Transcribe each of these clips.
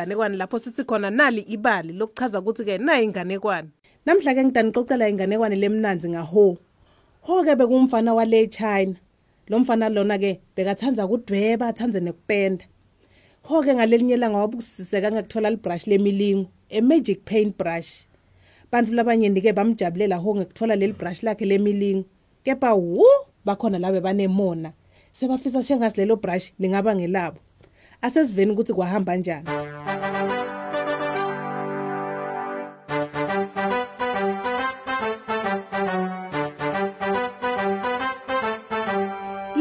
ezihlahleni letinganekwane lapho sithi khona nali ibali lokuchaza ukuthi ke nayi inganekwane. Namhla ke ngidanixoxela inganekwane lemnanzi ngaho ho ke bekumfana wale China. Lo mfana lona ke bekathanza ukudweba athanze nekupenda. Ho ke ngalelinye langa wabusiseka ngekuthola librush lemilingo a magic paint brush bantu labanyeni ke bamjabulela ho ngekuthola leli brush lakhe lemilingo kepha wu bakhona labe banemona sebafisa shengazi lelo brush lingaba ngelabo. Asesiveni ukuthi kwahamba njani.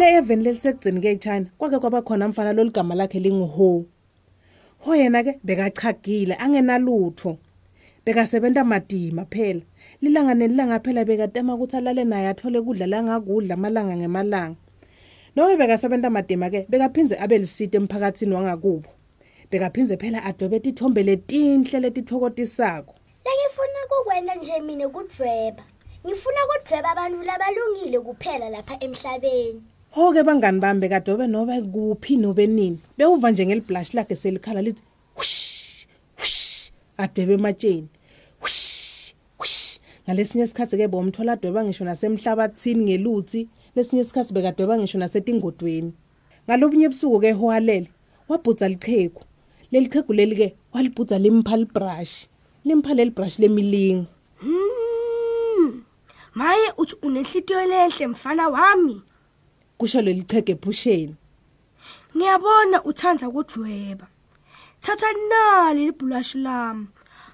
Le event lelisekugcini ke eChina kwake kwaba khona mfana loligama lakhe linguho. Ho yena ke bekachagile angenalutho bekasebenta madima phela. Lilanga nelilanga phela bekatema ukuthi alale naye athole kudla langakudla amalanga ngemalanga. Nobe bekasebenta madima ke bekaphinze abe lisite emphakathini wangakubo. Bekaphinze phela adwebe tithombe letinhle letithokotisako. Lengifuna kukwena nje mina ukudweba. Ngifuna ukudweba abantu labalungile kuphela lapha emhlabeni. Ho-ke bangani bami bekadobe nobe kuphi nobe nini bewuva nje ngeliblash lakhe selikhala lithi hush hush adwebe ematsheni hush hush ngalesinye isikhathi ke bomthola adweba ngisho nasemhlabathini ngeluthi lesinye isikhathi bekadweba ngisho nasetingodweni ngalobunye ebusuku ke hohalele wabhudza lichegu leli chegu leli ke walibhudza limpha librush limpha leli brush lemilingo Hmm. Maye uthi unenhlitiyo lehle mfana wami. Kusho leli chegu ephusheni Ngiyabona uthanda ukudweba. Thatha nali libhulashi lami.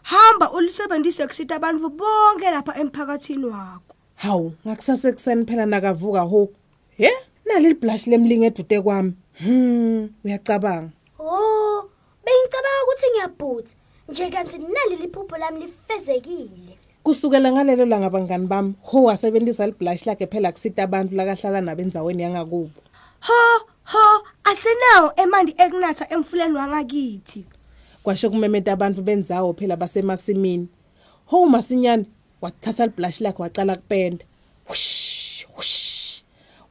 Hamba ulisebenzise kusita abantu bonke lapha emphakathini wakho. hawu ngakusase kuseni phela nakavuka ho he nali librush lemlingo edude kwami hmm uyacabanga Oh, bengicabanga ukuthi ngiyabhutha. Nje kanti nali liphupho lami lifezekile. Kusukela ngalelo langa bangani bami ho wasebenzisa librush lakhe phela kusita abantu lakahlala nabo endzaweni yangakubo. Ho ho asenawo emandi ekunatha emfuleni wangakithi. kwasho kumemeta abantu benzawo phela basemasimini. Ho masinyane wathatha librush lakhe wacala kupenda.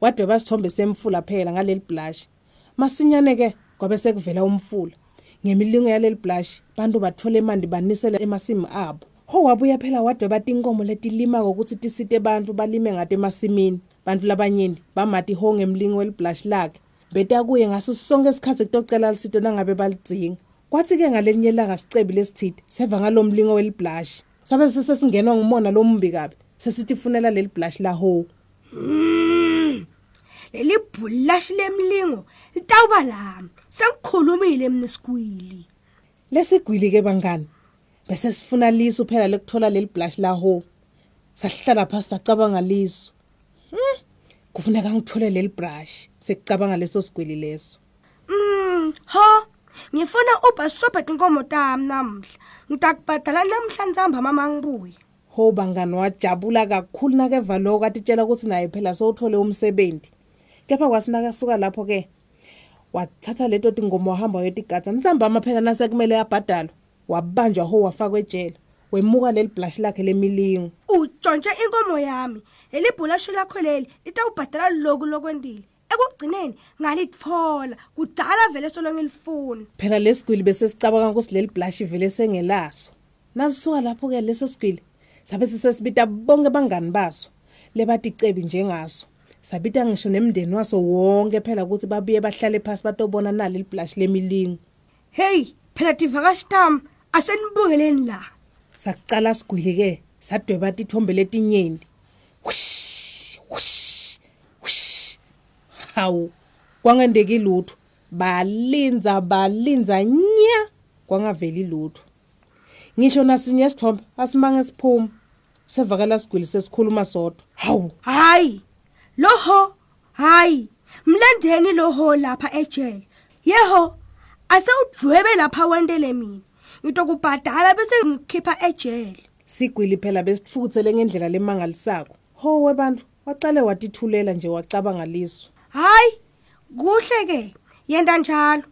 Wadweba isithombe semfula phela ngaleli blush. Masinyane ke kwabe sekuvela umfula. Ngemilingo yaleli blush bantu bathola imandi banisela emasimu abo. Ho wabuya phela wadweba tinkomo letilima ngokuthi tisite abantu balime ngato emasimini. Bantu labanyeni bamati ho ngemlingo weliblush lakhe. Beta kuye ngaso sonke isikhathi kutocela lisito nangabe balidzinga. Kwathi ke ngalenye ilanga sicebi lesithide seva ngalomlingo weliblush. Sabe sesingenwa ngumona lombi kabi sesithi funela leli blush la ho. Leli bhulashi lemlingo litawuba lami. Sengikhulumile mina sikwili. lesigwili ke bangani? Bese sifuna liso phela lekuthola leli blush la ho sahlala phansi sacabanga liso Hmm, kufuneka ngithole leli brush sekucabanga leso sigwili leso Mm, ho. Ngifuna ubhasobha inkomo tami namhla. Ngitakubhadala namhla nzamba mama ngibuye. ho bangani wajabula kakhulu nakeva lokho atitshela ukuthi naye phela sowuthole umsebenzi kepha kwasinakasuka lapho ke wathatha leto tingoma wahamba wayotigadza ntsambama phela nasekumele abhadalwa wabanjwa ho wafakwa ejele wemuka leli blush lakhe lemilingo Utshontshe inkomo yami. Leli bhulashi lakho leli litawubhadala lokhu lokwendile. Ekugcineni ngalitfola kudala vele solo ngilifuna. phela lesigwili bese sicabanga ukuthi leli blush vele sengelaso nasisuka lapho ke leso sigwili sabe sisesibita bonke bangani baso lebaticebi njengaso sabita ngisho nemndeni waso wonke phela ukuthi babuye bahlale phansi batobona nali liblush lemilingo Hey, phela tivakashi tami asenibongeleni la. sakucala sigwili ke sadweba tithombe whoosh. hawu kwangendeki lutho balinza balinza nya kwangaveli lutho ngisho nasinye isithombe asimange siphuma sevakala sigwili sesikhuluma sodwa hawu Hayi. Loho, hayi. Mlandeni loho lapha ejele. Yeho, asewudwebe lapha wendele mina. Ngitokubhadala bese ngikhipha ejele. sigwili phela besitfukuthele ngendlela lemangalisako ho webantu wacale watithulela nje wacabanga liso Hayi, kuhle ke. Yenda njalo.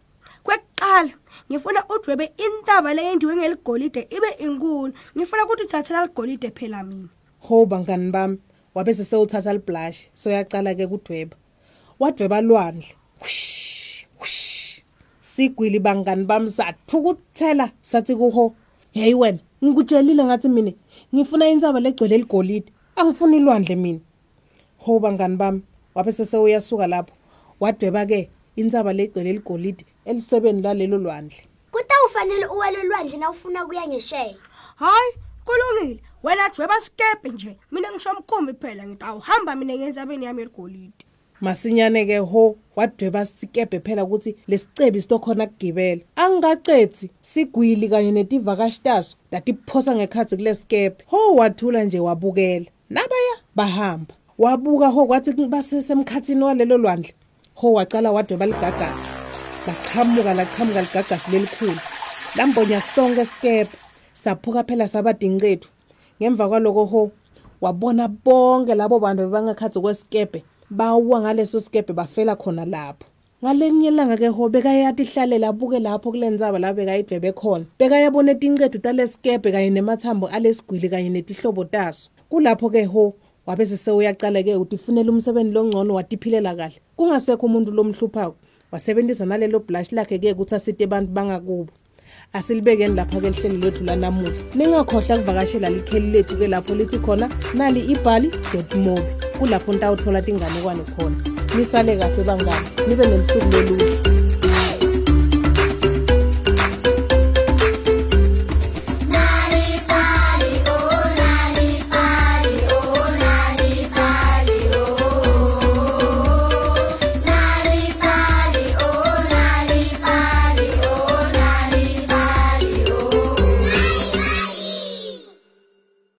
Kwekuqala, ngifuna udwebe intaba leyendiwe ngeligolide ibe inkulu. Ngifuna ukuthi uthathela ligolide phela mina. ho bangani bami wabe sesewuthatha liblush soyacala ke kudweba wadweba lwandle Whoosh, whoosh. Sigwili bangani bami sathukuthela sathi kuho hey wena ngikutshelile ngathi mina ngifuna intsaba legcwele ligolide angifuni ilwandle mina. Ho bangani bami wabe sese uyasuka lapho wadweba ke intsaba legcwele ligolide elisebeni lalelo lwandle. Kutawufanele uwele lwandle na ufuna kuya ngesheya hayi kulungile. Wena dweba sikepe nje. Mina ngisho mkhumbi phela ngitawuhamba mina ngenzabeni yami eligolide. Masinyane ke ho wadweba sikebhe phela ukuthi lesicebi sitokhona kugibela. Angikacethi sigwili kanye netivakashi taso datiphosa ngekhathi kulesikebhe. Ho wathula nje wabukela. Nabaya bahamba. Wabuka ho kwathi basesemkhathini walelo lwandle. Ho wacala wadweba ligagasi. Lachamuka lachamuka ligagasi lelikhulu. Lambonya sonke isikebhe. Saphuka phela sabadingcethu ngemva kwaloko ho wabona bonke labo bantu bebangakhathi kwesikebhe. Bawa ngaleso sikebhe bafela khona lapho. Ngalenye ilanga ke ho bekayati ihlalela abuke lapho kulendzaba la bekayidvebe khona. Bekayabona etincedo talesikebhe kanye nemathambo alesigwili kanye netihlobo taso. Kulapho ke ho wabe sesewuyacala ke utifunela umsebenzi longcono watiphilela kahle. Kungasekho umuntu lomhluphako wasebenzisa nalelo blush lakhe ke ukuthi asite abantu bangakubo. Asilibekeni lapha-ke lihlelo lethu lanamuhla. Ningakhohlwa kuvakashela likheli lethu ke lapho lithi khona nali ibhali mobi. Kulapho nitawuthola tinganekwane khona. Nisale kahle bangani nibe nelusuku loluhle